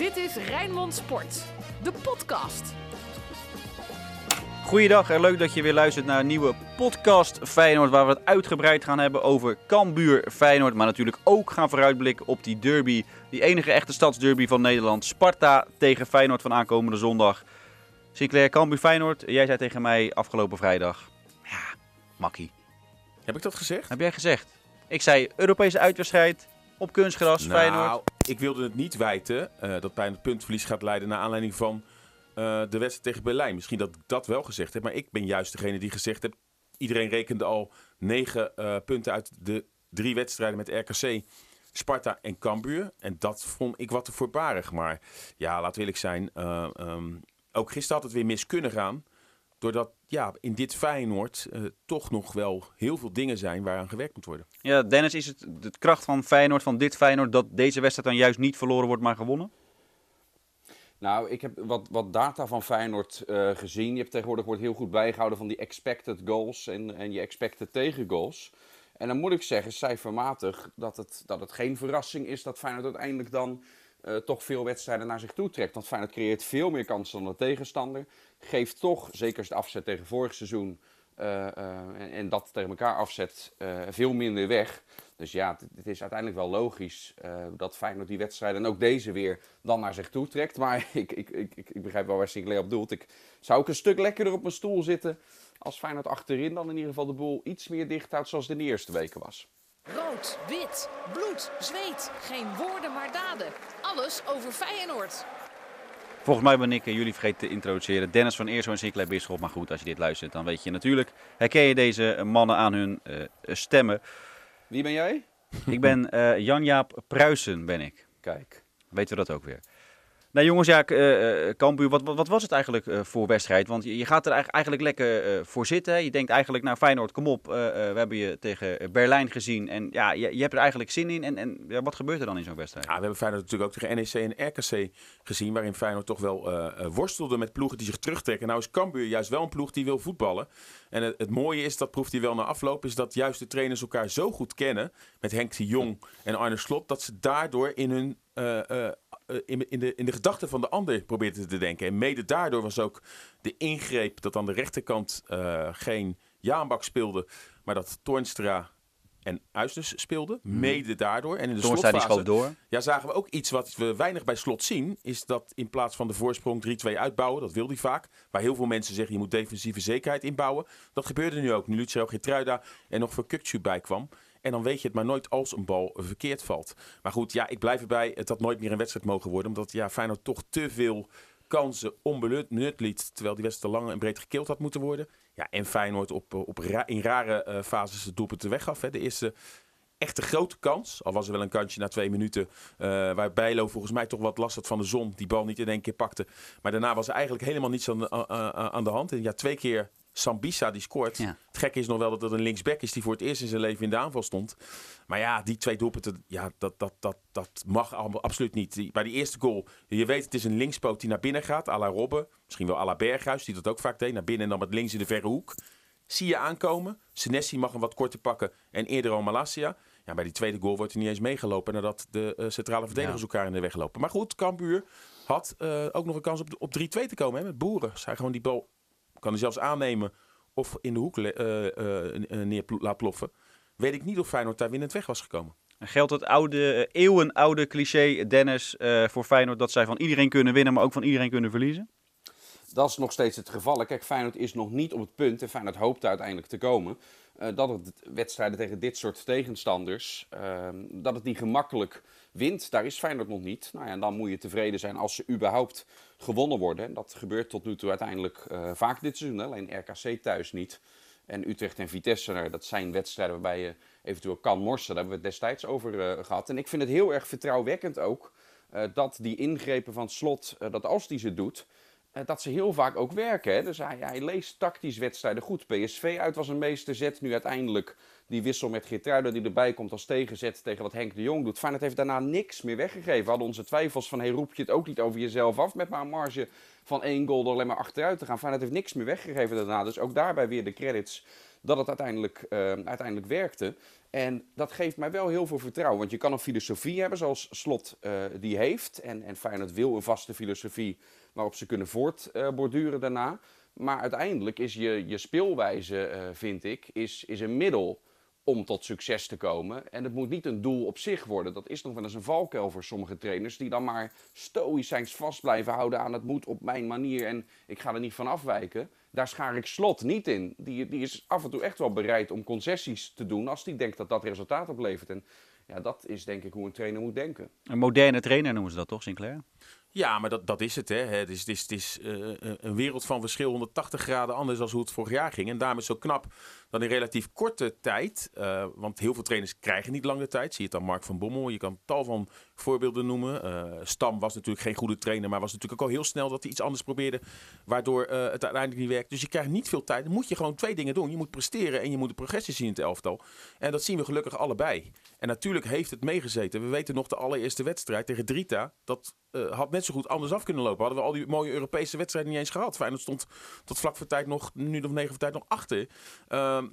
Dit is Rijnmond Sport, de podcast. Goeiedag en leuk dat je weer luistert naar een nieuwe podcast Feyenoord. Waar we het uitgebreid gaan hebben over Cambuur Feyenoord. Maar natuurlijk ook gaan vooruitblikken op die derby. Die enige echte stadsderby van Nederland. Sparta tegen Feyenoord van aankomende zondag. Sinclair, Cambuur Feyenoord. Jij zei tegen mij afgelopen vrijdag. Ja, makkie. Heb ik dat gezegd? Heb jij gezegd? Ik zei Europese uitwedstrijd op kunstgras Feyenoord. Nou, ik wilde het niet wijten uh, dat Feyenoord puntverlies gaat leiden naar aanleiding van uh, de wedstrijd tegen Berlijn. Misschien dat ik dat wel gezegd heb, maar ik ben juist degene die gezegd heb... Iedereen rekende al negen uh, punten uit de drie wedstrijden met RKC, Sparta en Cambuur. En dat vond ik wat te voorbarig. Maar ja, laat eerlijk zijn, um, ook gisteren had het weer mis kunnen gaan... Doordat ja, in dit Feyenoord uh, toch nog wel heel veel dingen zijn waaraan gewerkt moet worden. Ja, Dennis, is het de kracht van Feyenoord, van dit Feyenoord, dat deze wedstrijd dan juist niet verloren wordt, maar gewonnen? Nou, ik heb wat, wat data van Feyenoord uh, gezien. Je hebt tegenwoordig wordt heel goed bijgehouden van die expected goals en, en je expected tegengoals. En dan moet ik zeggen, cijfermatig, dat het, dat het geen verrassing is dat Feyenoord uiteindelijk dan uh, toch veel wedstrijden naar zich toe trekt. Want Feyenoord creëert veel meer kansen dan de tegenstander. Geeft toch, zeker als het afzet tegen vorig seizoen, uh, uh, en, en, dat tegen elkaar afzet, veel minder weg. Dus ja, het is uiteindelijk wel logisch dat Feyenoord die wedstrijden en ook deze weer dan naar zich toe trekt. Maar ik, ik, ik, ik begrijp wel waar Sinclair op doelt. Ik zou ook een stuk lekkerder op mijn stoel zitten als Feyenoord achterin dan in ieder geval de boel iets meer dicht houdt zoals de eerste weken was. Rood, wit, bloed, zweet. Geen woorden maar daden. Alles over Feyenoord. Volgens mij ben ik jullie vergeten te introduceren. Dennis van Eersel en Sinclair Bisschop. Maar goed, als je dit luistert, dan weet je natuurlijk... Herken je deze mannen aan hun uh, stemmen. Wie ben jij? Ik ben uh, Jan-Jaap Pruisen, ben ik. Kijk. Weten we dat ook weer. Nou jongens, ja, uh, Cambuur, wat, wat, wat, was het eigenlijk uh, voor wedstrijd? Want je, je gaat er eigenlijk lekker voor zitten. Je denkt eigenlijk, nou Feyenoord, kom op. we hebben je tegen Berlijn gezien. En ja, je, je hebt er eigenlijk zin in. En, en ja, wat gebeurt er dan in zo'n wedstrijd? Ja, we hebben Feyenoord natuurlijk ook tegen NEC en RKC gezien. Waarin Feyenoord toch wel worstelde met ploegen die zich terugtrekken. Nou is Cambuur juist wel een ploeg die wil voetballen. En het, het, mooie is, dat proeft hij wel na afloop, is dat juist de trainers elkaar zo goed kennen. Met Henk de Jong en Arne Slot. Dat ze daardoor in hun in, in, de, in de gedachten van de ander probeerde te denken. En mede daardoor was ook de ingreep dat aan de rechterkant uh, geen Jaanbak speelde, maar dat Toornstra en Uisters speelden. Hmm. Mede daardoor. En in de Toornstra door. Ja, zagen we ook iets wat we weinig bij slot zien. Is dat in plaats van de voorsprong 3-2 uitbouwen. Dat wil hij vaak. Waar heel veel mensen zeggen je moet defensieve zekerheid inbouwen. Dat gebeurde nu ook. Nu Lucio Getruida en nog voor Kukcu bij kwam. En dan weet je het maar nooit als een bal verkeerd valt. Maar goed, ja, ik blijf erbij. Het had nooit meer een wedstrijd mogen worden. Omdat ja, Feyenoord toch te veel kansen onbenut liet. Terwijl die wedstrijd te lang en breed gekild had moeten worden. Ja, en Feyenoord op, op in rare uh, fases het doelpunt weggaf. Hè. De eerste echte grote kans. Al was er wel een kansje na twee minuten. Uh, waar Bijlo volgens mij toch wat last had van de zon. Die bal niet in één keer pakte. Maar daarna was er eigenlijk helemaal niets aan, uh, aan de hand. En ja, twee keer Sambisa die scoort. Ja. Het gekke is nog wel dat het een linksback is die voor het eerst in zijn leven in de aanval stond. Maar ja, die twee doelpunten, ja, dat, dat, dat, dat mag absoluut niet. Die, bij die eerste goal, je weet het is een linkspoot die naar binnen gaat. à la Robben, misschien wel à la Berghuis, die dat ook vaak deed. Naar binnen en dan met links in de verre hoek. Zie je aankomen. Senesi mag hem wat korter pakken en eerder al Malasia. Ja, bij die tweede goal wordt hij niet eens meegelopen nadat de uh, centrale verdedigers ja. elkaar in de weg lopen. Maar goed, Cambuur had uh, ook nog een kans op, op 3-2 te komen hè, met Boeren. Zij gewoon die bal kan hij zelfs aannemen of in de hoek uh, uh, neer laat ploffen. Weet ik niet of Feyenoord daar winnend weg was gekomen. Geldt het oude, eeuwenoude cliché, Dennis, voor Feyenoord... dat zij van iedereen kunnen winnen, maar ook van iedereen kunnen verliezen? Dat is nog steeds het geval. Kijk, Feyenoord is nog niet op het punt, en Feyenoord hoopt uiteindelijk te komen... Uh, dat het wedstrijden tegen dit soort tegenstanders, uh, dat het niet gemakkelijk wint. Daar is Feyenoord nog niet. Nou ja, en dan moet je tevreden zijn als ze überhaupt gewonnen worden. En dat gebeurt tot nu toe uiteindelijk uh, vaak dit seizoen. Alleen RKC thuis niet. En Utrecht en Vitesse, nou, dat zijn wedstrijden waarbij je eventueel kan morsen. Daar hebben we het destijds over uh, gehad. En ik vind het heel erg vertrouwwekkend ook uh, dat die ingrepen van slot, dat als die ze doet, dat ze heel vaak ook werken. Hè? Dus hij, hij, leest tactisch wedstrijden goed. PSV uit was een meesterzet, nu uiteindelijk die wissel met Geertruiden die erbij komt als tegenzet tegen wat Henk de Jong doet. Feyenoord heeft daarna niks meer weggegeven. We hadden onze twijfels van, hey, roep je het ook niet over jezelf af met maar een marge van één goal door alleen maar achteruit te gaan. Feyenoord heeft niks meer weggegeven daarna. Dus ook daarbij weer de credits dat het uiteindelijk, uh, uiteindelijk werkte. En dat geeft mij wel heel veel vertrouwen. Want je kan een filosofie hebben zoals Slot uh, die heeft. En, en Feyenoord wil een vaste filosofie waarop ze kunnen voortborduren daarna. Maar uiteindelijk is je, je speelwijze, uh, vind ik, is, is een middel om tot succes te komen. En het moet niet een doel op zich worden. Dat is nog wel eens een valkuil voor sommige trainers... die dan maar stoïcijns vast blijven houden aan het moet op mijn manier... en ik ga er niet van afwijken. Daar schaar ik Slot niet in. Die, die is af en toe echt wel bereid om concessies te doen... als die denkt dat dat resultaat oplevert. En ja, dat is denk ik hoe een trainer moet denken. Een moderne trainer noemen ze dat toch, Sinclair? Ja, maar dat, dat is het. Hè. Het is, het is, het is uh, een wereld van verschil 180 graden anders dan hoe het vorig jaar ging. En daarom is het zo knap dat in relatief korte tijd, uh, want heel veel trainers krijgen niet lang de tijd. Zie je het aan Mark van Bommel. Je kan tal van voorbeelden noemen. Uh, Stam was natuurlijk geen goede trainer, maar was natuurlijk ook al heel snel dat hij iets anders probeerde, waardoor het uiteindelijk niet werkt. Dus je krijgt niet veel tijd. Dan moet je gewoon twee dingen doen. Je moet presteren en je moet de progressie zien in het elftal. En dat zien we gelukkig allebei. En natuurlijk heeft het meegezeten. We weten nog de allereerste wedstrijd tegen Drita. Dat had net zo goed anders af kunnen lopen. Hadden we al die mooie Europese wedstrijden niet eens gehad. Feyenoord stond tot vlak voor tijd nog, nu of negen voor tijd nog achter.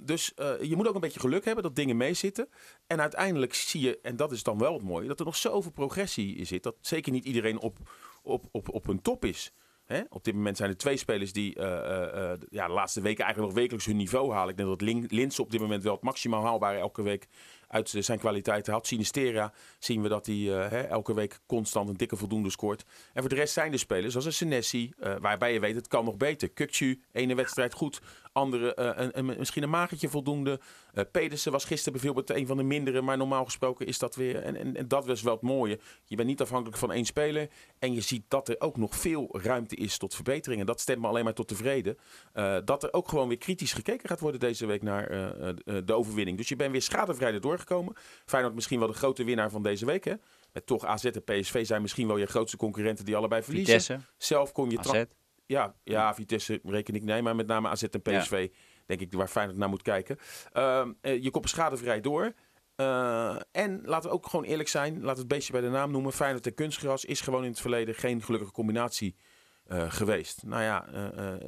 Dus uh, je moet ook een beetje geluk hebben dat dingen meezitten. En uiteindelijk zie je, en dat is dan wel het mooie, dat er nog zoveel progressie zit. Dat zeker niet iedereen op, op, op, op hun top is. Hè? Op dit moment zijn er twee spelers die uh, uh, ja, de laatste weken eigenlijk nog wekelijks hun niveau halen. Ik denk dat Lin Linse op dit moment wel het maximaal haalbare elke week uit zijn kwaliteiten had. Sinistera zien we dat hij hè, elke week constant een dikke voldoende scoort. En voor de rest zijn de spelers zoals een Senesi, waarbij je weet het kan nog beter. Kukcu, ene wedstrijd goed, andere uh, een, een, misschien een magertje voldoende. Pedersen was gisteren bijvoorbeeld een van de mindere, maar normaal gesproken is dat weer. En, en, en dat was wel het mooie. Je bent niet afhankelijk van één speler. En je ziet dat er ook nog veel ruimte is tot verbeteringen. Dat stemt me alleen maar tot tevreden. Uh, dat er ook gewoon weer kritisch gekeken gaat worden deze week naar de overwinning. Dus je bent weer schadevrijder doorgekomen. Feyenoord misschien wel de grote winnaar van deze week. Hè? Met toch AZ en PSV zijn misschien wel je grootste concurrenten die allebei verliezen. Vitesse. Zelf kon je AZ. Ja, ja, Vitesse reken ik nee, maar met name AZ en PSV, ja. denk ik, waar Feyenoord naar moet kijken. Uh, je komt schadevrij door. Uh, en laten we ook gewoon eerlijk zijn, laten we het beestje bij de naam noemen. Feyenoord en kunstgras is gewoon in het verleden geen gelukkige combinatie uh, geweest. Nou ja,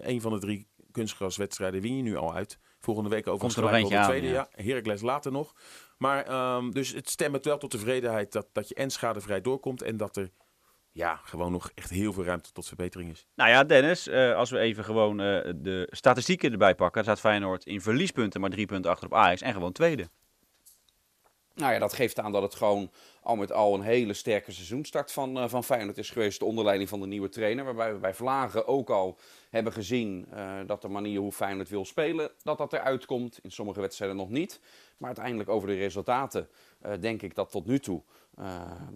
een van de drie kunstgraswedstrijden win je nu al uit. Volgende week over er nog de tweede. Ja. ja. Heracles later nog. Maar um, dus het stemt wel tot tevredenheid dat, dat je en schadevrij doorkomt en dat er ja, gewoon nog echt heel veel ruimte tot verbetering is. Nou ja, Dennis, uh, als we even gewoon uh, de statistieken erbij pakken, dan staat Feyenoord in verliespunten maar drie punten achter op Ajax en gewoon tweede. Nou ja, dat geeft aan dat het gewoon al met al een hele sterke seizoenstart van, uh, van Feyenoord is geweest. De onderleiding van de nieuwe trainer. Waarbij we bij Vlagen ook al hebben gezien uh, dat de manier hoe Feyenoord wil spelen, dat dat eruit komt. In sommige wedstrijden nog niet. Maar uiteindelijk over de resultaten uh, denk ik dat tot nu toe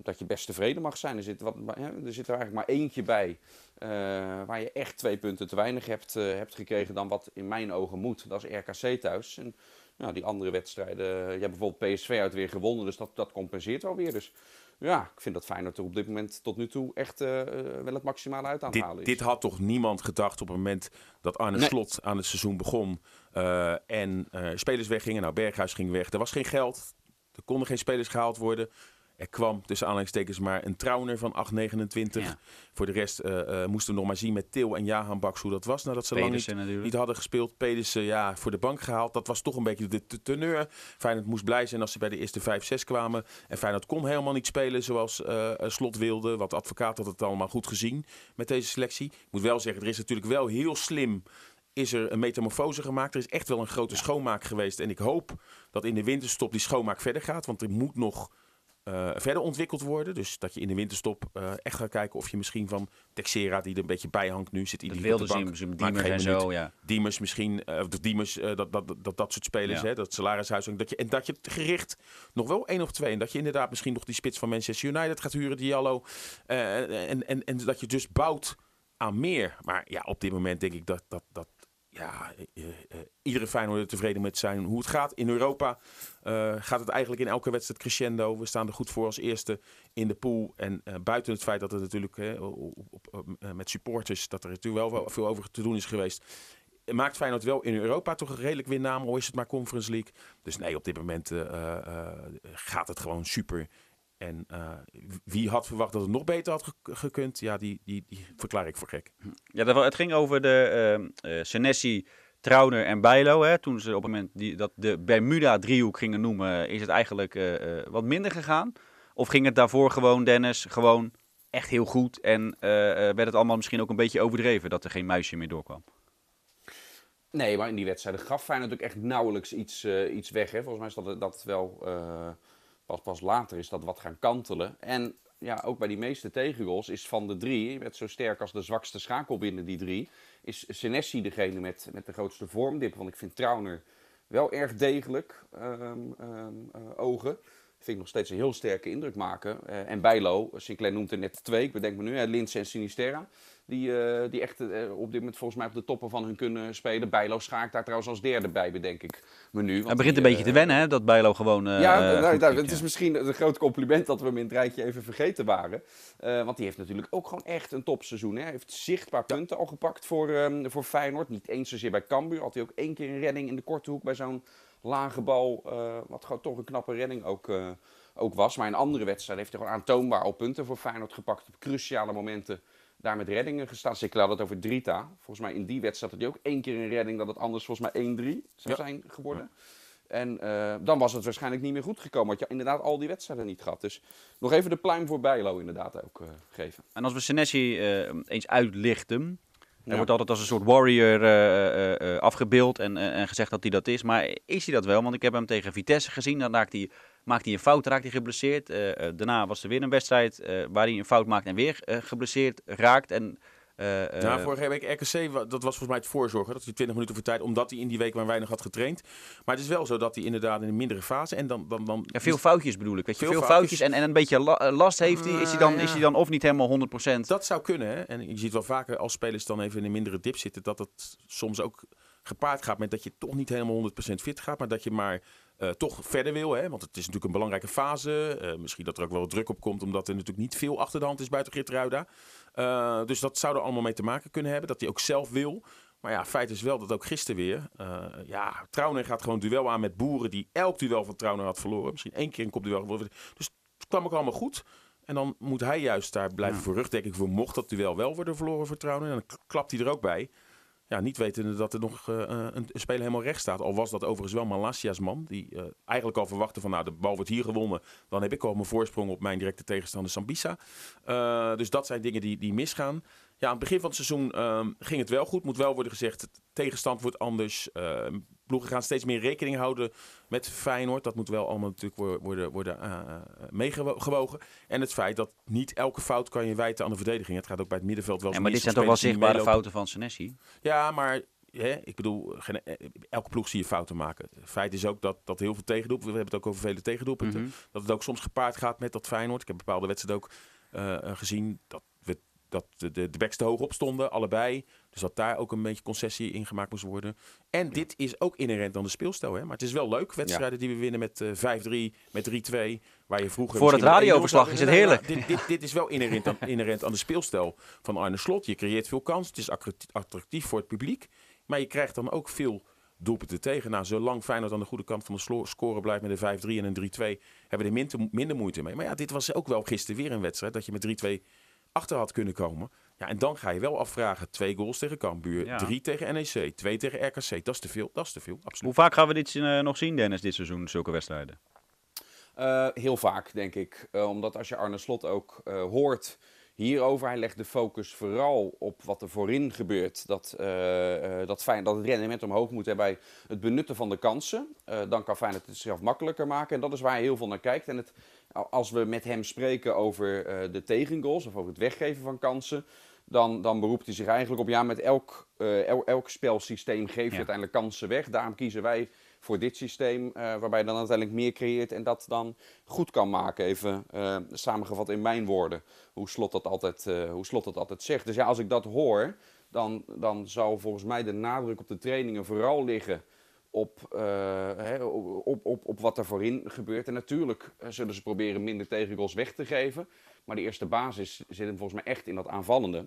dat je best tevreden mag zijn. Er zit, wat, er zit er eigenlijk maar eentje bij waar je echt twee punten te weinig hebt, hebt gekregen dan wat in mijn ogen moet. Dat is RKC thuis. Nou, die andere wedstrijden, je hebt bijvoorbeeld PSV uit weer gewonnen, dus dat, dat compenseert wel weer. Dus ja, ik vind dat Feyenoord er op dit moment tot nu toe echt uh, wel het maximale uit aan het dit, halen is. Dit had toch niemand gedacht op het moment dat Arne nee. Slot aan het seizoen begon uh, en spelers weggingen. Nou, Berghuis ging weg. Er was geen geld. Er konden geen spelers gehaald worden. Er kwam tussen aanhalingstekens maar een Trauner van 8,29. Ja. Voor de rest uh, uh, moesten we nog maar zien met Til en Jahan Baks hoe dat was. Nadat ze Pedersen lang niet, hadden gespeeld. Pedersen ja, voor de bank gehaald. Dat was toch een beetje de, teneur. Feyenoord moest blij zijn als ze bij de eerste 5, 6 kwamen. En Feyenoord kon helemaal niet spelen zoals uh, Slot wilde. Wat advocaat had het allemaal goed gezien met deze selectie. Ik moet wel zeggen, er is natuurlijk wel heel slim is er een metamorfose gemaakt. Er is echt wel een grote schoonmaak geweest. En ik hoop dat in de winterstop die schoonmaak verder gaat. Want er moet nog uh, verder ontwikkeld worden. Dus dat je in de winterstop uh, echt gaat kijken of je misschien van Texera, die er een beetje bij hangt nu, zit in die wilde bank, Diemers en zo, ja. Diemers misschien, uh, of Diemers, dat, dat, dat, dat soort spelers, ja. hè, dat salarishuis. Dat je, en dat je gericht nog wel één of twee. En dat je inderdaad misschien nog die spits van Manchester United gaat huren, Diallo. en, en, en dat je dus bouwt aan meer. Maar ja, op dit moment denk ik dat, dat, dat ja, uh, uh, iedere Feyenoord tevreden met zijn hoe het gaat. In Europa gaat het eigenlijk in elke wedstrijd crescendo. We staan er goed voor als eerste in de pool. En buiten het feit dat het natuurlijk met supporters, dat er natuurlijk wel veel over te doen is geweest. maakt Feyenoord wel in Europa toch een redelijk winnaam, al is het maar Conference League. Dus nee, op dit moment gaat het gewoon super. En wie had verwacht dat het nog beter had gekund, ja, die, die, die verklaar ik voor gek. Ja, dat, het ging over de uh, Senesi, Trauner en Bijlo. Hè. Toen ze op het moment die, dat de Bermuda-driehoek gingen noemen, is het eigenlijk wat minder gegaan. Of ging het daarvoor gewoon, Dennis, gewoon echt heel goed. En uh, werd het allemaal misschien ook een beetje overdreven dat er geen muisje meer doorkwam. Nee, maar in die wedstrijden gaf Feyenoord natuurlijk echt nauwelijks iets, uh, iets weg. Hè. Volgens mij is dat, dat wel uh, pas, pas later is dat wat gaan kantelen. En ja, ook bij die meeste tegengoals is van de drie, werd zo sterk als de zwakste schakel binnen die drie, is Senesi degene met, met de grootste vormdip. Want ik vind Trauner wel erg degelijk um, um, ogen vind ik nog steeds een heel sterke indruk maken. Uh, en Bijlo, Sinclair noemt er net twee, ik bedenk me nu, hè, Linse en Sinisterra. Die, uh, die echt uh, op dit moment volgens mij op de toppen van hun kunnen spelen. Bijlo schaakt daar trouwens als derde bij, bedenk ik me nu. Hij begint een beetje te wennen, hè, dat Bijlo gewoon... ja, nou, nou, het is misschien een groot compliment dat we hem in het rijtje even vergeten waren. want die heeft natuurlijk ook gewoon echt een topseizoen. Hij heeft zichtbaar punten al gepakt voor, um, voor Feyenoord. Niet eens zozeer bij Cambuur. Had hij ook één keer een redding in de korte hoek bij zo'n lage bal, uh, wat gewoon toch een knappe redding ook, uh, ook was. Maar in andere wedstrijden heeft hij gewoon aantoonbaar al punten voor Feyenoord gepakt. Op cruciale momenten daar met reddingen gestaan. Zeker had het over Drita. Volgens mij in die wedstrijd had hij ook één keer een redding dat het anders volgens mij 1-3 zou ja. zijn geworden. Ja. En uh, dan was het waarschijnlijk niet meer goed gekomen. Had je inderdaad al die wedstrijden niet gehad. Dus nog even de pluim voor Bijlo inderdaad ook geven. En als we Senesi eens uitlichten... Er wordt altijd als een soort warrior uh, uh, afgebeeld en, en gezegd dat hij dat is. Maar is hij dat wel? Want ik heb hem tegen Vitesse gezien. Dan maakt hij, maakt hij een fout, raakt hij geblesseerd. daarna was er weer een wedstrijd waar hij een fout maakt en weer geblesseerd raakt. En uh, vorige week RKC, dat was volgens mij het voorzorgen. Dat hij 20 minuten voor tijd, omdat hij in die week maar weinig had getraind. Maar het is wel zo dat hij inderdaad in een mindere fase. En dan, dan, dan ja, veel foutjes bedoel ik. Weet je? Veel, veel foutjes, en, en een beetje la, eh, last heeft hij. Is hij, dan, ja. is hij dan of niet helemaal 100%? Dat zou kunnen. Hè? En je ziet wel vaker als spelers dan even in een mindere dip zitten. Dat het soms ook gepaard gaat met dat je toch niet helemaal 100% fit gaat. Maar dat je maar uh, toch verder wil. Hè? Want het is natuurlijk een belangrijke fase. Uh, misschien dat er ook wel druk op komt, omdat er natuurlijk niet veel achter de hand is buiten Geertruida. Uh, dus dat zou er allemaal mee te maken kunnen hebben. Dat hij ook zelf wil. Maar ja, feit is wel dat ook gisteren weer. ja, Trauner gaat gewoon duel aan met boeren die elk duel van Trauner had verloren. Misschien één keer een kopduel. Dus het kwam ook allemaal goed. En dan moet hij juist daar blijven ja. voor rugdekking voor. Mocht dat duel wel worden verloren voor Trauner. En dan klapt hij er ook bij. Ja, niet wetende dat er nog uh, een, een, speler helemaal recht staat. Al was dat overigens wel Malassia's man. Die uh, eigenlijk al verwachtte van nou de bal wordt hier gewonnen. Dan heb ik al mijn voorsprong op mijn directe tegenstander Sambisa. Dus dat zijn dingen die, die misgaan. Ja, aan het begin van het seizoen um, ging het wel goed. Moet wel worden gezegd, tegenstand wordt anders. Ploegen gaan steeds meer rekening houden met Feyenoord. Dat moet wel allemaal natuurlijk worden, worden uh, meegewogen. En het feit dat niet elke fout kan je wijten aan de verdediging. Het gaat ook bij het middenveld wel ja, maar dit zijn toch wel zichtbare fouten van Senesi? Ja, maar Hè, ik bedoel, geen, elke ploeg zie je fouten maken. Feit is ook dat, dat heel veel tegendoelpunten, we hebben het ook over vele tegendoelpunten, mm -hmm. dat het ook soms gepaard gaat met dat Feyenoord. Ik heb bepaalde wedstrijden ook uh, gezien dat we dat de, de, de backs te hoog op stonden, allebei. Dus dat daar ook een beetje concessie in gemaakt moest worden. En dit is ook inherent aan de speelstijl. Hè? Maar het is wel leuk, wedstrijden ja. die we winnen met uh, 5-3, met 3-2. Waar je vroeger Voor het radioverslag is het heerlijk. dit, dit, dit, is wel inherent aan, inherent aan de speelstijl van Arne Slot. Je creëert veel kans, het is attractief voor het publiek. Maar je krijgt dan ook veel doelpunten tegen. Nou, zolang Feyenoord aan de goede kant van de score blijft met een 5-3 en een 3-2... hebben we er minder, minder moeite mee. Maar ja, dit was ook wel gisteren weer een wedstrijd... dat je met 3-2 achter had kunnen komen. Ja, en dan ga je wel afvragen. Twee goals tegen Cambuur, ja. drie tegen NEC, twee tegen RKC. Dat is te veel, dat is te veel, absoluut. Hoe vaak gaan we dit uh, nog zien, Dennis, dit seizoen, zulke wedstrijden? Uh, heel vaak, denk ik. Uh, omdat als je Arne Slot ook hoort hierover, hij legt de focus vooral op wat er voorin gebeurt. Dat, dat, fijn, dat het rendement omhoog moet hebben bij het benutten van de kansen. dan kan Feyenoord het zichzelf makkelijker maken. En dat is waar hij heel veel naar kijkt. En het als we met hem spreken over uh, de tegengoals of over het weggeven van kansen, dan, dan beroept hij zich eigenlijk op, ja, met elk, uh, el, elk spelsysteem geef je ja. uiteindelijk kansen weg. Daarom kiezen wij voor dit systeem, uh, waarbij je dan uiteindelijk meer creëert en dat dan goed kan maken. Even samengevat in mijn woorden, hoe Slot dat altijd, hoe Slot dat altijd zegt. Dus ja, als ik dat hoor, dan, dan zou volgens mij de nadruk op de trainingen vooral liggen op, uh, hè, op, op, op wat er voorin gebeurt. En natuurlijk eh, zullen ze proberen minder tegengoals weg te geven. Maar de eerste basis zit hem volgens mij echt in dat aanvallende.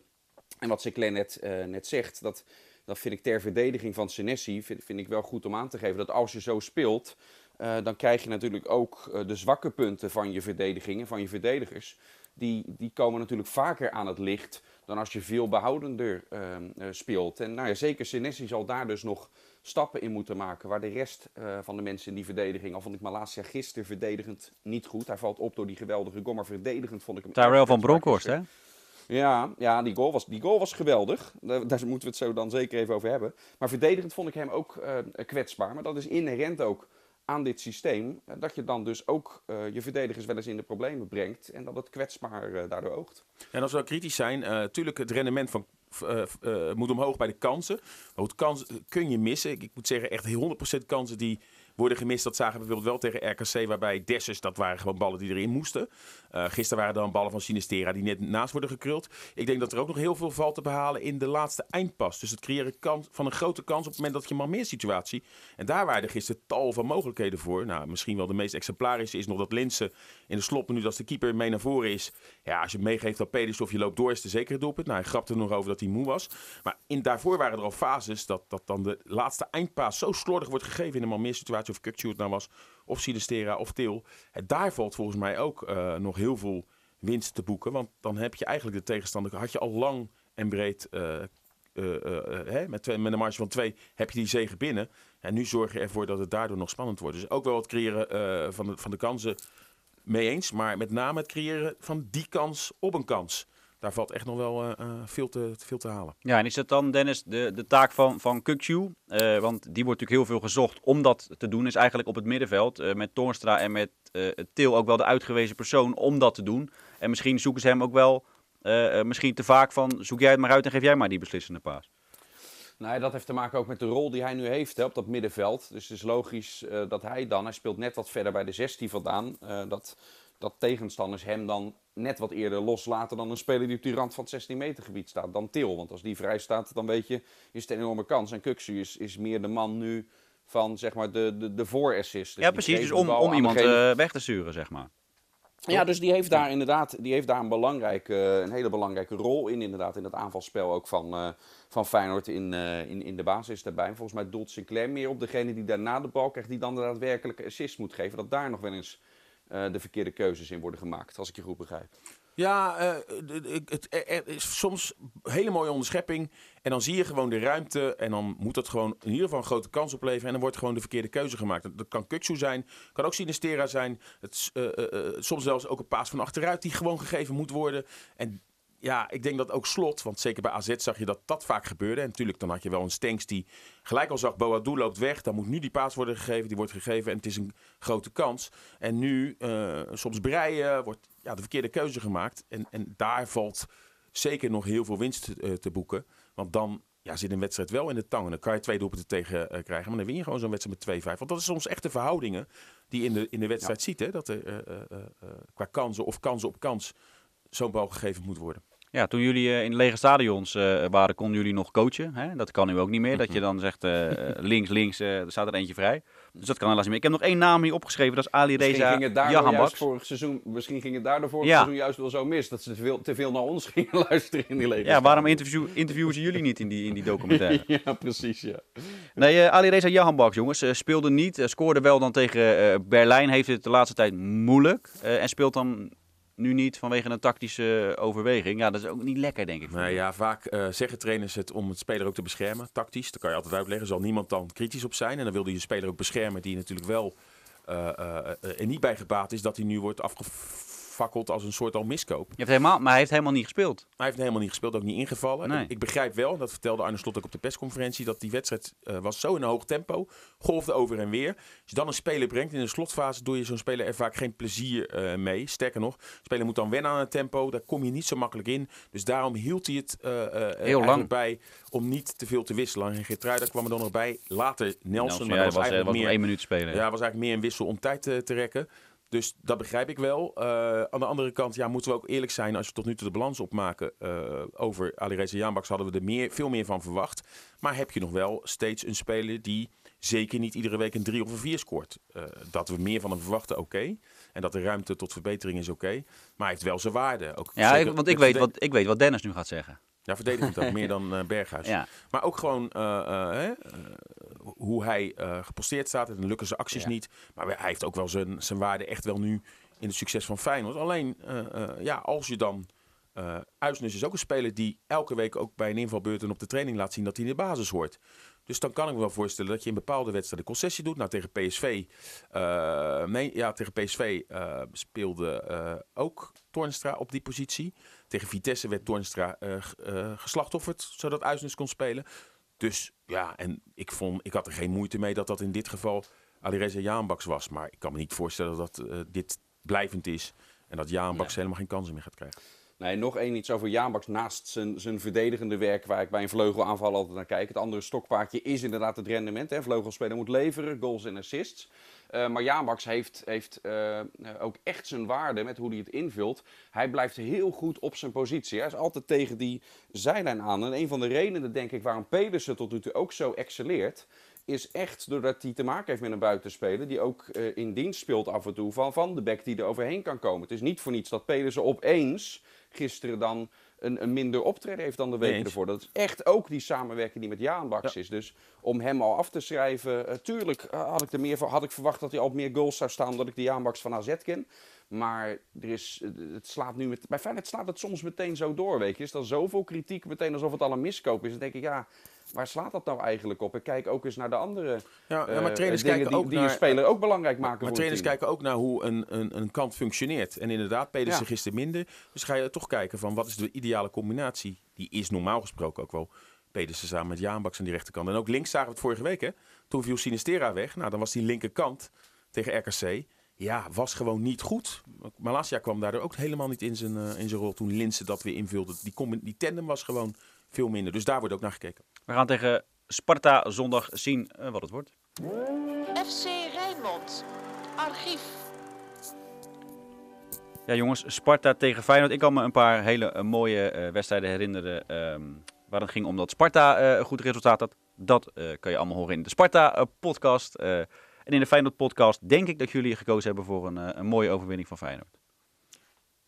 En wat Sinclair net, uh, net zegt, dat dat vind ik ter verdediging van Senesi, vind, ik wel goed om aan te geven, dat als je zo speelt, eh, dan krijg je natuurlijk ook eh, de zwakke punten van je verdedigingen, van je verdedigers. Die, die komen natuurlijk vaker aan het licht dan als je veel behoudender ehm, eh, speelt. En nou ja, zeker Senesi zal daar dus nog stappen in moeten maken. Waar de rest van de mensen in die verdediging, al vond ik Malasia gisteren verdedigend niet goed. Hij valt op door die geweldige goal, maar verdedigend vond ik hem... Tyrell van Bronkhorst, hè? Ja, ja die, goal was, die goal was geweldig. Daar, moeten we het zo dan zeker even over hebben. Maar verdedigend vond ik hem ook kwetsbaar. Maar dat is inherent ook aan dit systeem, eh, dat je dan dus ook uh, je verdedigers wel eens in de problemen brengt en dat het kwetsbaar uh, daardoor oogt. En als we kritisch zijn, natuurlijk het rendement van moet omhoog bij de kansen. Maar het kans kun je missen. Ik, ik moet zeggen, echt 100% kansen die worden gemist. Dat zagen we bijvoorbeeld wel tegen RKC, waarbij Dessus, dat waren gewoon ballen die erin moesten. Uh, gisteren waren er dan ballen van Sinistera die net naast worden gekruld. Ik denk dat er ook nog heel veel valt te behalen in de laatste eindpas. Dus het creëren van een grote kans op het moment dat je maar meer situatie. En daar waren er gisteren tal van mogelijkheden voor. Nou, misschien wel de meest exemplarische is nog dat Linsen in de slotminuut als de keeper mee naar voren is. Ja, als je meegeeft op Pedis of je loopt door is de zekere doelpunt. Nou, hij grapte er nog over dat hij moe was. Maar in, daarvoor waren er al fases dat, dat dan de laatste eindpaas zo slordig wordt gegeven in een maar meer situatie of Kukcu het nou was, of Sinistera of Til. Daar valt volgens mij ook uh, nog heel veel winst te boeken. Want dan heb je eigenlijk de tegenstander, had je al lang en breed, uh, hè, met, met een marge van twee, heb je die zegen binnen. En nu zorg je ervoor dat het daardoor nog spannend wordt. Dus ook wel het creëren van, van de kansen mee eens. Maar met name het creëren van die kans op een kans daar valt echt nog wel uh, veel, te, veel te halen. Ja, en is dat dan, Dennis, de, de taak van, van Kukju? Uh, want die wordt natuurlijk heel veel gezocht om dat te doen. Is eigenlijk op het middenveld uh, met Toornstra en met Til ook wel de uitgewezen persoon om dat te doen. En misschien zoeken ze hem ook wel misschien te vaak van zoek jij het maar uit en geef jij maar die beslissende paas. Nou, dat heeft te maken ook met de rol die hij nu heeft hè, op dat middenveld. Dus het is logisch dat hij dan, hij speelt net wat verder bij de 16 vandaan, dat dat tegenstanders hem dan net wat eerder loslaten dan een speler die op die rand van het 16 meter gebied staat, dan Til. Want als die vrij staat, dan weet je, is het een enorme kans. En Kuksu is, is meer de man nu van zeg maar de, de, de voorassist. Dus ja, precies. Dus om, om iemand uh, weg te sturen, zeg maar. Ja, dus die heeft daar inderdaad die heeft daar een, belangrijke, een hele belangrijke rol in, inderdaad, in het aanvalspel ook van, uh, van Feyenoord in, uh, in, in de basis daarbij. Volgens mij doelt Sinclair meer op degene die daarna de bal krijgt, die dan de daadwerkelijke assist moet geven. Dat daar nog wel eens uh, de verkeerde keuzes in worden gemaakt, als ik je goed begrijp. Ja, uh, het, er is soms hele mooie onderschepping. En dan zie je gewoon de ruimte. En dan moet dat gewoon in ieder geval een grote kans opleveren. En dan wordt gewoon de verkeerde keuze gemaakt. Dat kan Kuksu zijn, kan ook Sinistera zijn. Het, soms zelfs ook een paas van achteruit die gewoon gegeven moet worden. En ja, ik denk dat ook slot, want zeker bij AZ zag je dat dat vaak gebeurde. En natuurlijk, dan had je wel een Stenks die gelijk al zag, Boadou loopt weg. Dan moet nu die paas worden gegeven, die wordt gegeven en het is een grote kans. En nu, uh, soms breien, wordt ja, de verkeerde keuze gemaakt. En, en daar valt zeker nog heel veel winst te, uh, te boeken. Want dan ja, zit een wedstrijd wel in de tang. En dan kan je twee doelpunten tegen uh, krijgen. Maar dan win je gewoon zo'n wedstrijd met 2-5. Want dat is soms echt de verhoudingen die je in de, in de wedstrijd ja. ziet. Hè? Dat er qua kansen of kansen op kans zo'n bal gegeven moet worden. Ja, toen jullie uh, in lege stadions uh, waren, konden jullie nog coachen. Hè? Dat kan nu ook niet meer. Dat je dan zegt uh, links, links, er staat er eentje vrij. Dus dat kan helaas niet meer. Ik heb nog één naam hier opgeschreven, dat is Ali Reza ging het vorig seizoen, Misschien ging het daardoor vorig ja. seizoen juist wel zo mis. Dat ze te veel, te veel naar ons gingen luisteren in die lege Ja, waarom interview, interviewen ze jullie niet in die, in die documentaire? ja, precies, ja. Nee, Ali Reza Jahanbaks, jongens, speelde niet. scoorde wel dan tegen Berlijn. Heeft het de laatste tijd moeilijk. en speelt dan nu niet vanwege een tactische overweging. Ja, dat is ook niet lekker, denk ik. Nee, ja, vaak uh, zeggen trainers het om het speler ook te beschermen, tactisch. Dat kan je altijd uitleggen. Zal niemand dan kritisch op zijn. En dan wil je je speler ook beschermen die natuurlijk wel uh, uh, er niet bij gebaat is dat hij nu wordt afgevoerd als een soort al miskoop. Je hebt helemaal, maar hij heeft helemaal niet gespeeld. Hij heeft helemaal niet gespeeld, ook niet ingevallen. Nee. Ik begrijp wel, dat vertelde Arne Slot ook op de persconferentie, dat die wedstrijd uh, was zo in een hoog tempo, golfde over en weer. Als je dan een speler brengt in de slotfase, doe je zo'n speler er vaak geen plezier uh, mee. Sterker nog, de speler moet dan wennen aan het tempo, daar kom je niet zo makkelijk in. Dus daarom hield hij het uh, Heel lang bij om niet te veel te wisselen. En Geertruida kwam er dan nog bij. Later Nelson, Nelson maar ja, dat was, was, eigenlijk meer, één minuut spelen. Ja, was eigenlijk meer een wissel om tijd te, te rekken. Dus dat begrijp ik wel. Uh, aan de andere kant ja, moeten we ook eerlijk zijn. Als we tot nu toe de balans opmaken uh, over Alireza Jaanbaks... hadden we er meer, veel meer van verwacht. Maar heb je nog wel steeds een speler die zeker niet iedere week een 3 of een 4 scoort. Uh, dat we meer van hem verwachten, oké. Okay. En dat de ruimte tot verbetering is oké. Okay. Maar hij heeft wel zijn waarde. Ook ja, ik, want ik weet, wat, ik weet wat Dennis nu gaat zeggen. Ja, verdedigend ook, meer dan eh, Berghuis. Ja. Maar ook gewoon eh, eh, eh, hoe hij eh, geposteerd staat. En dan lukken zijn acties Ja. niet. Maar hij heeft ook wel zijn, zijn waarde echt wel nu in het succes van Feyenoord. Alleen, eh, eh, ja, als je dan... eh Uisnes is ook een speler die elke week ook bij een invalbeurt en op de training laat zien dat hij in de basis hoort. Dus dan kan ik me wel voorstellen dat je in bepaalde wedstrijden concessie doet. Nou, tegen PSV, nee, ja, tegen PSV speelde ook Toornstra op die positie. Tegen Vitesse werd eh, geslachtofferd, zodat Uisnes kon spelen. Dus ja, en ik, vond, ik had er geen moeite mee dat dat in dit geval Alireza Jaanbaks was. Maar ik kan me niet voorstellen dat eh, dit blijvend is. En dat Jaanbaks helemaal geen kansen meer gaat krijgen. Nee, nog één iets over Jaanbaks naast zijn, zijn verdedigende werk, waar ik bij een vleugelaanval altijd naar kijk. Het andere stokpaardje is inderdaad het rendement. Hè. Vleugelspeler moet leveren, goals en assists. Eh, maar Jaanbaks heeft, heeft eh, ook echt zijn waarde met hoe hij het invult. Hij blijft heel goed op zijn positie. Hij is altijd tegen die zijlijn aan. En een van de redenen, denk ik, waarom Pedersen tot nu toe ook zo excelleert is echt doordat hij te maken heeft met een buitenspeler die ook eh, in dienst speelt af en toe van, van de back die er overheen kan komen. Het is niet voor niets dat Pedersen opeens gisteren dan een, een minder optreden heeft dan de weken ervoor. Dat is echt ook die samenwerking die met Jaan Baks is. Dus om hem al af te schrijven, eh, tuurlijk eh, had ik, er meer van, had ik verwacht dat hij al op meer goals zou staan dan ik de Jaan Baks van AZ ken. Maar er is, eh, het slaat nu met, bij Feyenoord slaat het soms meteen zo door, weet je. Is dan zoveel kritiek meteen alsof het al een miskoop is. Dan denk ik, ja, waar slaat dat nou eigenlijk op? Ik kijk ook eens naar de andere Ja, ja, eh, maar trainers dingen kijken die, ook die naar... een speler ook belangrijk maken Maar trainers kijken ook naar hoe een, een, een kant functioneert. En inderdaad, Pedersen Ja. gisteren minder. Dus ga je toch kijken van wat is de ideale combinatie. Die is normaal gesproken ook wel Pedersen samen met Jaanbaks aan die rechterkant. En ook links zagen we het vorige week. Hè? Toen viel Sinistera weg. Nou, dan was die linkerkant tegen RKC. Ja, was gewoon niet goed. Malasia kwam daardoor ook helemaal niet in zijn, eh, in zijn rol toen Linse dat weer invulde. Die, die tandem was gewoon veel minder. Dus daar wordt ook naar gekeken. We gaan tegen Sparta zondag zien eh, wat het wordt. FC Rijnmond. Archief. Ja, jongens, Sparta tegen Feyenoord. Ik kan me een paar hele eh, mooie eh, wedstrijden herinneren. ehm, waar het ging om dat Sparta een goed resultaat had. Dat kan je allemaal horen in de Sparta-podcast. en in de Feyenoord-podcast denk ik dat jullie gekozen hebben voor een, een mooie overwinning van Feyenoord.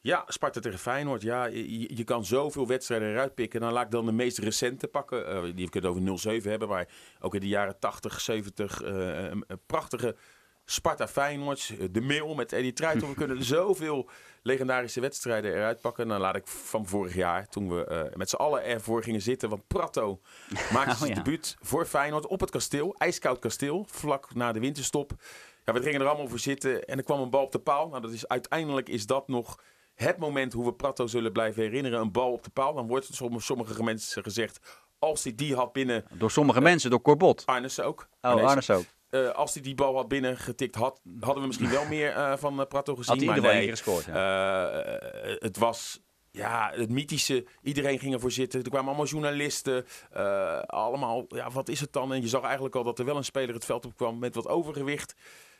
Ja, Sparta tegen Feyenoord. Ja, je, je kan zoveel wedstrijden eruit pikken. Dan laat ik dan de meest recente pakken. Eh, die we het over 0-7 hebben. Maar ook in de jaren 80, 70. eh, een, een prachtige Sparta Feyenoord. eh, De mail met Eddie Truijton. We kunnen zoveel legendarische wedstrijden eruit pakken. Dan laat ik van vorig jaar. Toen we eh, met z'n allen ervoor gingen zitten. Want Prato maakte Oh, zijn ja. debuut voor Feyenoord op het kasteel. IJskoud kasteel. Vlak na de winterstop. Ja, we gingen er allemaal voor zitten. En er kwam een bal op de paal. Nou, dat is, uiteindelijk is dat nog het moment hoe we Prato zullen blijven herinneren. Een bal op de paal. Dan wordt het sommige, sommige mensen gezegd. Als hij die had binnen. Door sommige mensen, door Corbot. Arnes ook. Oh, Arnes. Arnes ook. Eh, als hij die bal had binnengetikt had, hadden we misschien wel meer eh, van eh, Prato gezien. Had hij ieder nee, gescoord. Ja. eh, het was ja, het mythische. Iedereen ging ervoor zitten. Er kwamen allemaal journalisten. eh, allemaal, ja, wat is het dan? En je zag eigenlijk al dat er wel een speler het veld op kwam met wat overgewicht.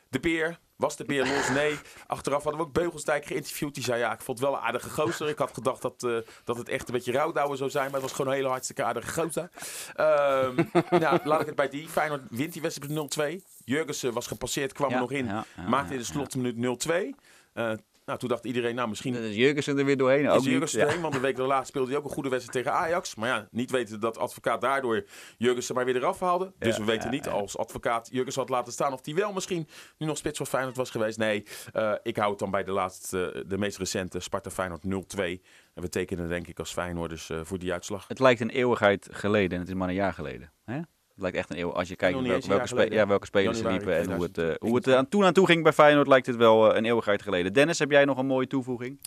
De Beer. Was de Beer los? Nee. Achteraf hadden we ook Beugelsdijk geïnterviewd. Die zei, ja, ik vond het wel een aardige gozer. Ik had gedacht dat, eh, dat het echt een beetje rouwdouwen zou zijn. Maar het was gewoon een hele hartstikke aardige gozer. Ehm ja, laat ik het bij die. Feyenoord wint die wedstrijd met 0-2. Jurgensen was gepasseerd, kwam Ja, er nog in. ja, ja, maakte in de slotminuut 0-2. Eh, nou, toen dacht iedereen, nou misschien Dat is Jurgensen er weer doorheen. Ook is. Jurgensen Ja. want de week daarna speelde hij ook een goede wedstrijd tegen Ajax. Maar ja, niet weten dat advocaat daardoor Jurgensen maar weer eraf haalde. Dus Ja, we weten ja, niet als advocaat Jurgensen had laten staan of hij wel misschien nu nog spits van Feyenoord was geweest. Nee, eh, ik hou het dan bij de laatste, de meest recente Sparta Feyenoord 0-2. En we tekenen denk ik als Feyenoorders eh voor die uitslag. Het lijkt een eeuwigheid geleden en het is maar een jaar geleden. Hè? Het lijkt echt een eeuw. Als je kijkt welke, welke, spe- ja, welke spelers er Januari liepen en hoe het, eh, 2021. hoe het eh, aan toen aan toe ging bij Feyenoord, lijkt het wel eh, een eeuwigheid geleden. Dennis, heb jij nog een mooie toevoeging?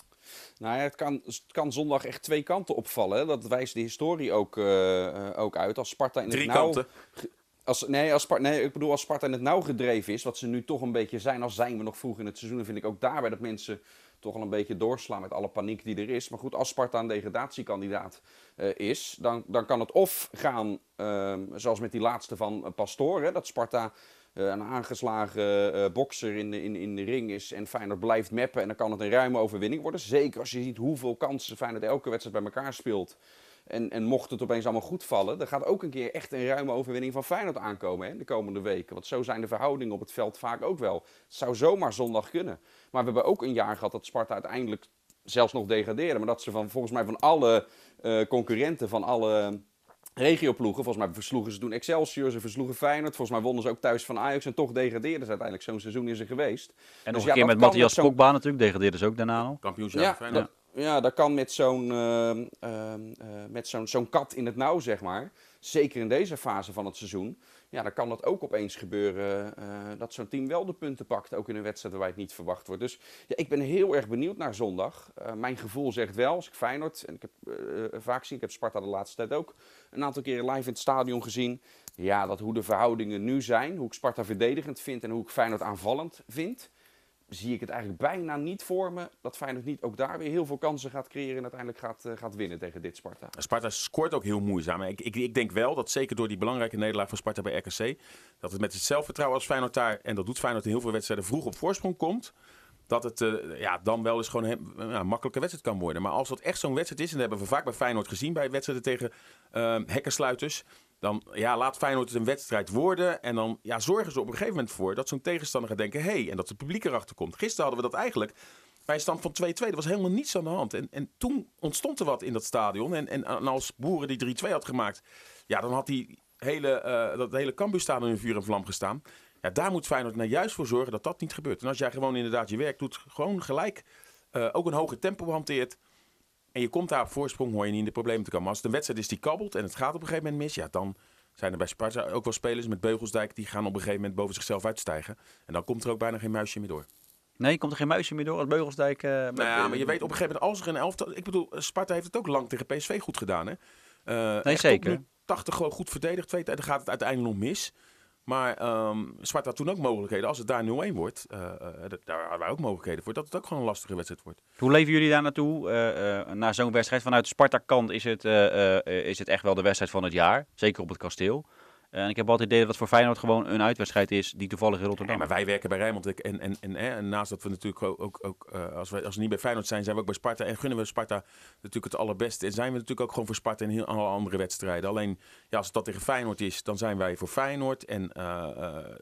Nou ja, het kan, het kan zondag echt twee kanten opvallen. hè. Dat wijst de historie ook, eh, eh, ook uit. Als Sparta in Drie het nauw... kanten. Als, nee, als Sparta, nee, ik bedoel als Sparta in het nauw gedreven is, wat ze nu toch een beetje zijn, als zijn we nog vroeg in het seizoen, dan vind ik ook daarbij dat mensen toch al een beetje doorslaan met alle paniek die er is. Maar goed, als Sparta een degradatiekandidaat eh, is, dan, dan kan het of gaan, ehm, zoals met die laatste van eh, Pastoor, hè, dat Sparta eh, een aangeslagen bokser in de, in, in de ring is en Feyenoord blijft meppen en dan kan het een ruime overwinning worden. Zeker als je ziet hoeveel kansen Feyenoord elke wedstrijd bij elkaar speelt. En, en mocht het opeens allemaal goed vallen, dan gaat ook een keer echt een ruime overwinning van Feyenoord aankomen hè, de komende weken. Want zo zijn de verhoudingen op het veld vaak ook wel. Het zou zomaar zondag kunnen. Maar we hebben ook een jaar gehad dat Sparta uiteindelijk zelfs nog degraderen. Maar dat ze van, volgens mij van alle eh, concurrenten, van alle regioploegen, volgens mij versloegen ze toen Excelsior, ze versloegen Feyenoord. Volgens mij wonnen ze ook thuis van Ajax en toch degradeerden ze uiteindelijk. Zo'n seizoen is er geweest. En Dus nog ja, een keer met Matthias zo'n- Kokba natuurlijk, degradeerde ze ook daarna al. Kampioenschap Ja, Feyenoord. dat, ja, dat kan met zo'n ehm, ehm, eh, met zo'n zo'n kat in het nauw, zeg maar. Zeker in deze fase van het seizoen. Ja, dan kan dat ook opeens gebeuren eh, dat zo'n team wel de punten pakt. Ook in een wedstrijd waarbij het niet verwacht wordt. Dus ja, ik ben heel erg benieuwd naar zondag. Eh, mijn gevoel zegt wel, als ik Feyenoord, en ik heb vaak zien, ik heb Sparta de laatste tijd ook een aantal keren live in het stadion gezien. Ja, dat hoe de verhoudingen nu zijn, hoe ik Sparta verdedigend vind en hoe ik Feyenoord aanvallend vind zie ik het eigenlijk bijna niet voor me dat Feyenoord niet ook daar weer heel veel kansen gaat creëren en uiteindelijk gaat, eh, gaat winnen tegen dit Sparta. Sparta scoort ook heel moeizaam. Ik, ik, ik denk wel dat zeker door die belangrijke nederlaag van Sparta bij RKC... dat het met het zelfvertrouwen als Feyenoord daar... en dat doet Feyenoord in heel veel wedstrijden vroeg op voorsprong komt... dat het eh, ja, dan wel eens gewoon een makkelijke wedstrijd kan worden. Maar als dat echt zo'n wedstrijd is... en dat hebben we vaak bij Feyenoord gezien... bij wedstrijden tegen hekkensluiters... dan ja, laat Feyenoord het een wedstrijd worden... en dan ja, zorgen ze op een gegeven moment voor... dat zo'n tegenstander gaat denken... hé, hey, en dat het publiek erachter komt. Gisteren hadden we dat eigenlijk... Bij een stand van 2-2, er was helemaal niets aan de hand. En, en toen ontstond er wat in dat stadion. En, en, als Boeren die 3-2 had gemaakt, ja, dan had die hele, eh dat hele Cambuurstadion in vuur en vlam gestaan. Ja, daar moet Feyenoord nou juist voor zorgen dat dat niet gebeurt. En als jij gewoon inderdaad je werk doet, gewoon gelijk eh, ook een hoger tempo hanteert. En je komt daar op voorsprong, hoor je niet in de problemen te komen. Maar als het een wedstrijd is die kabbelt en het gaat op een gegeven moment mis, ja, dan zijn er bij Sparta ook wel spelers met Beugelsdijk die gaan op een gegeven moment boven zichzelf uitstijgen. En dan komt er ook bijna geen muisje meer door. Nee, komt er geen muisje meer door als Beugelsdijk... Nou ja, maar je weet op een gegeven moment, als er een elftal... Ik bedoel, Sparta heeft het ook lang tegen PSV goed gedaan, hè? Eh, echt zeker. tot nu 80 gewoon goed verdedigd. Twee tijden gaat het uiteindelijk nog mis. Maar ehm Sparta had toen ook mogelijkheden. Als het daar 0-1 wordt, dat- daar hadden wij ook mogelijkheden voor. Dat het ook gewoon een lastige wedstrijd wordt. Hoe leven jullie daar naartoe? eh, eh, na zo'n wedstrijd vanuit de Sparta-kant is, het, is het echt wel de wedstrijd van het jaar. Zeker op het kasteel. En ik heb altijd het idee dat het voor Feyenoord gewoon een uitwedstrijd is die toevallig in Rotterdam maar wij werken bij Rijnmond. En, en, en, naast dat we natuurlijk ook, ook, eh, als, we, als we niet bij Feyenoord zijn, zijn we ook bij Sparta. En gunnen we Sparta natuurlijk het allerbeste. En zijn we natuurlijk ook gewoon voor Sparta in heel alle andere wedstrijden. Alleen ja, als dat tegen Feyenoord is, dan zijn wij voor Feyenoord. En eh,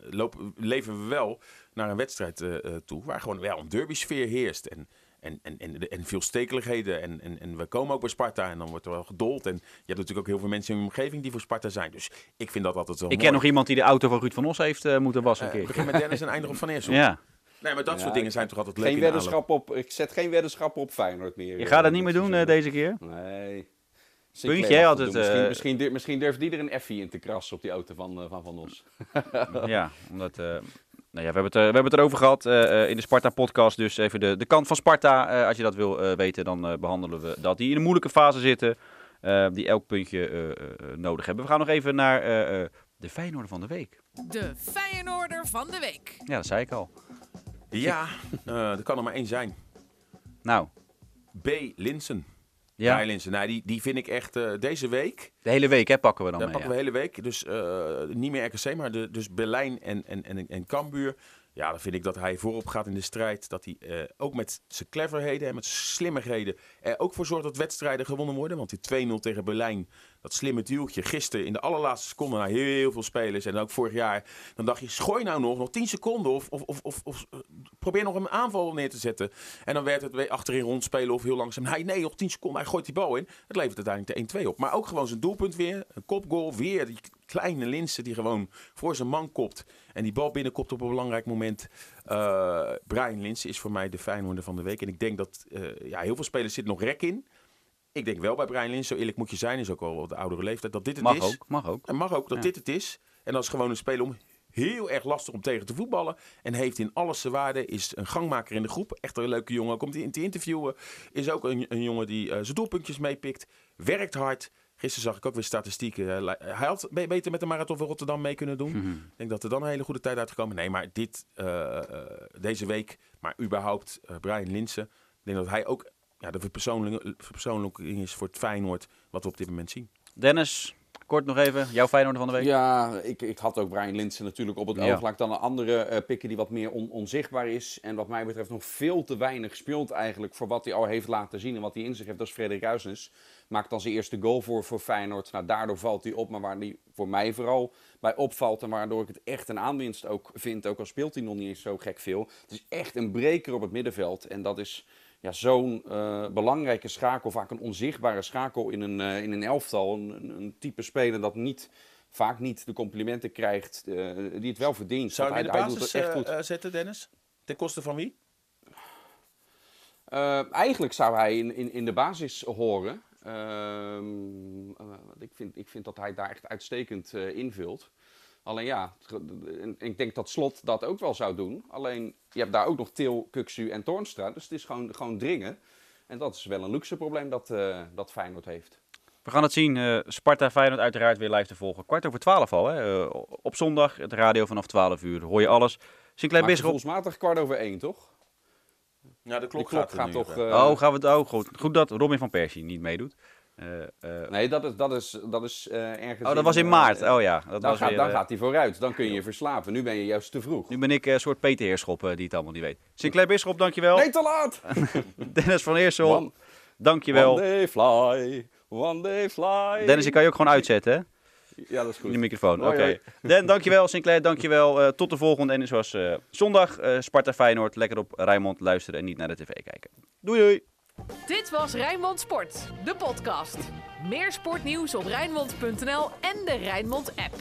lopen, leven we wel naar een wedstrijd toe waar gewoon wel een derby sfeer heerst. En, en, en, en, en veel stekeligheden. En, en, en we komen ook bij Sparta en dan wordt er wel gedold. En je hebt natuurlijk ook heel veel mensen in je omgeving die voor Sparta zijn. Dus ik vind dat altijd wel Ik mooi. ken nog iemand die de auto van Ruud van Os heeft eh, moeten wassen een Eh, keer. begin met Dennis en eindig op Van Eersel. ja, Nee, maar dat Ja, soort dingen zijn toch altijd leuk Geen in de aanloop. weddenschap op, ik zet geen weddenschappen op Feyenoord meer. je gaat het dit niet meer doen eh, deze keer? Nee. Puntje, Sinclair altijd. Misschien, eh, misschien, durf- misschien durft die er een Effie in te krassen op die auto van Van, van Os. Ja, omdat... nou ja, we, hebben het, eh, we hebben het erover gehad eh, eh, in de Sparta-podcast. Dus even de, de kant van Sparta. eh, als je dat wil eh, weten, dan eh, behandelen we dat. Die in een moeilijke fase zitten. eh, die elk puntje eh, eh, nodig hebben. We gaan nog even naar eh, eh, de Feyenoorder van de week. De Feyenoorder van de week. Ja, dat zei ik al. Ja, eh er kan er maar één zijn. Nou, B. Linsen. Ja. Linsen. Nou, die, die vind ik echt eh, deze week. de hele week hè, pakken we dan mee. pakken ja. we de hele week. Dus eh, niet meer RKC, maar de, dus Berlijn en, en, en, en Cambuur. Ja, dan vind ik dat hij voorop gaat in de strijd. Dat hij eh, ook met zijn cleverheden en met zijn slimmigheden er ook voor zorgt dat wedstrijden gewonnen worden. Want die 2-0 tegen Berlijn, dat slimme duwtje gisteren in de allerlaatste seconde naar heel veel spelers. En ook vorig jaar, dan dacht je, schooi nou nog, nog 10 seconden of, of, of, of, eh, probeer nog een aanval neer te zetten. En dan werd het weer achterin rondspelen of heel langzaam. Nee, nee, nog 10 seconden, hij gooit die bal in. Het levert uiteindelijk de 1-2 op. Maar ook gewoon zijn doelpunt weer, een kopgoal, weer kleine Linsen die gewoon voor zijn man kopt. En die bal binnenkopt op een belangrijk moment. Eh Brian Linsen is voor mij de Feyenoorder van de week. En ik denk dat eh, ja, heel veel spelers zitten nog rek in. Ik denk wel bij Brian Linsen, zo eerlijk moet je zijn, is ook al de oudere leeftijd, dat dit het Mag is. ook, mag ook. En mag ook dat Ja. dit het is. En dat is gewoon een speler om heel erg lastig om tegen te voetballen. En heeft in alles zijn waarde. Is een gangmaker in de groep. Echt een leuke jongen. Komt hij in te interviewen. Is ook een, een jongen die eh, zijn doelpuntjes meepikt. Werkt hard. Gisteren zag ik ook weer statistieken. Hij had be- beter met de Marathon van Rotterdam mee kunnen doen. Mhm. Ik denk dat er dan een hele goede tijd uitgekomen. Nee, maar dit, eh, eh, deze week, maar überhaupt eh, Brian Linsen. Ik denk dat hij ook ja, de verpersoonlijking verpersoonlijking is voor het Feyenoord wat we op dit moment zien. Dennis, kort nog even. Jouw Feyenoorder van de week. Ja, ik, ik had ook Brian Linsen natuurlijk op het Ja. oog. Laat dan een andere eh, pikken die wat meer on- onzichtbaar is. En wat mij betreft nog veel te weinig speelt eigenlijk voor wat hij al heeft laten zien en wat hij in zich heeft. Dat is Frederik Ruisnes. Maakt dan zijn eerste goal voor, voor Feyenoord. Nou, daardoor valt hij op, maar waar hij voor mij vooral bij opvalt. En waardoor ik het echt een aanwinst ook vind, ook al speelt hij nog niet eens zo gek veel. Het is echt een breker op het middenveld. En dat is ja, zo'n eh, belangrijke schakel, vaak een onzichtbare schakel in een, eh, in een elftal. Een, een, een type speler dat niet, vaak niet de complimenten krijgt eh, die het wel verdient. Zou je de hij, hij doet basis echt goed. zetten, Dennis? Ten koste van wie? Eigenlijk zou hij in, in, in de basis horen. Ehm, eh, ik, vind, ik vind dat hij daar echt uitstekend eh, invult. Alleen ja, en ik denk dat Slot dat ook wel zou doen. Alleen je hebt daar ook nog Til, Kuksu en Toornstra. Dus het is gewoon, gewoon dringen. En dat is wel een luxe probleem dat, eh, dat Feyenoord heeft. We gaan het zien. Sparta Feyenoord uiteraard weer live te volgen. Kwart over twaalf al. Hè? op zondag, het radio vanaf 12 uur. Hoor je alles. Sinclair Bisschop. gevoelsmatig kwart over één, toch? Ja, de klok, klok gaat, toch... Oh, gaan we het ook goed. Goed dat Robin van Persie niet meedoet. Eh, eh, Nee, dat is, dat is, dat is eh, ergens... oh, dat was in maart. Oh ja, dat dan was gaat, weer, dan gaat hij vooruit. Dan kun je je verslapen. Nu ben je juist te vroeg. Nu ben ik eh, een soort Peter Heerschop eh, die het allemaal niet weet. Sinclair Bisschop, dankjewel. Nee, te laat! Dennis van Eersel, One- dankjewel. One day fly, one day fly. Dennis, ik kan je ook gewoon uitzetten, hè? Ja, dat is goed. Die microfoon. Oké. Hoi. Dan, dankjewel. Sinclair, dankjewel. Eh tot de volgende. En zoals eh, zondag, eh, Sparta Feyenoord. Lekker op Rijnmond luisteren en niet naar de tv kijken. Doei doei. Dit was Rijnmond Sport, de podcast. Meer sportnieuws op Rijnmond.nl en de Rijnmond app.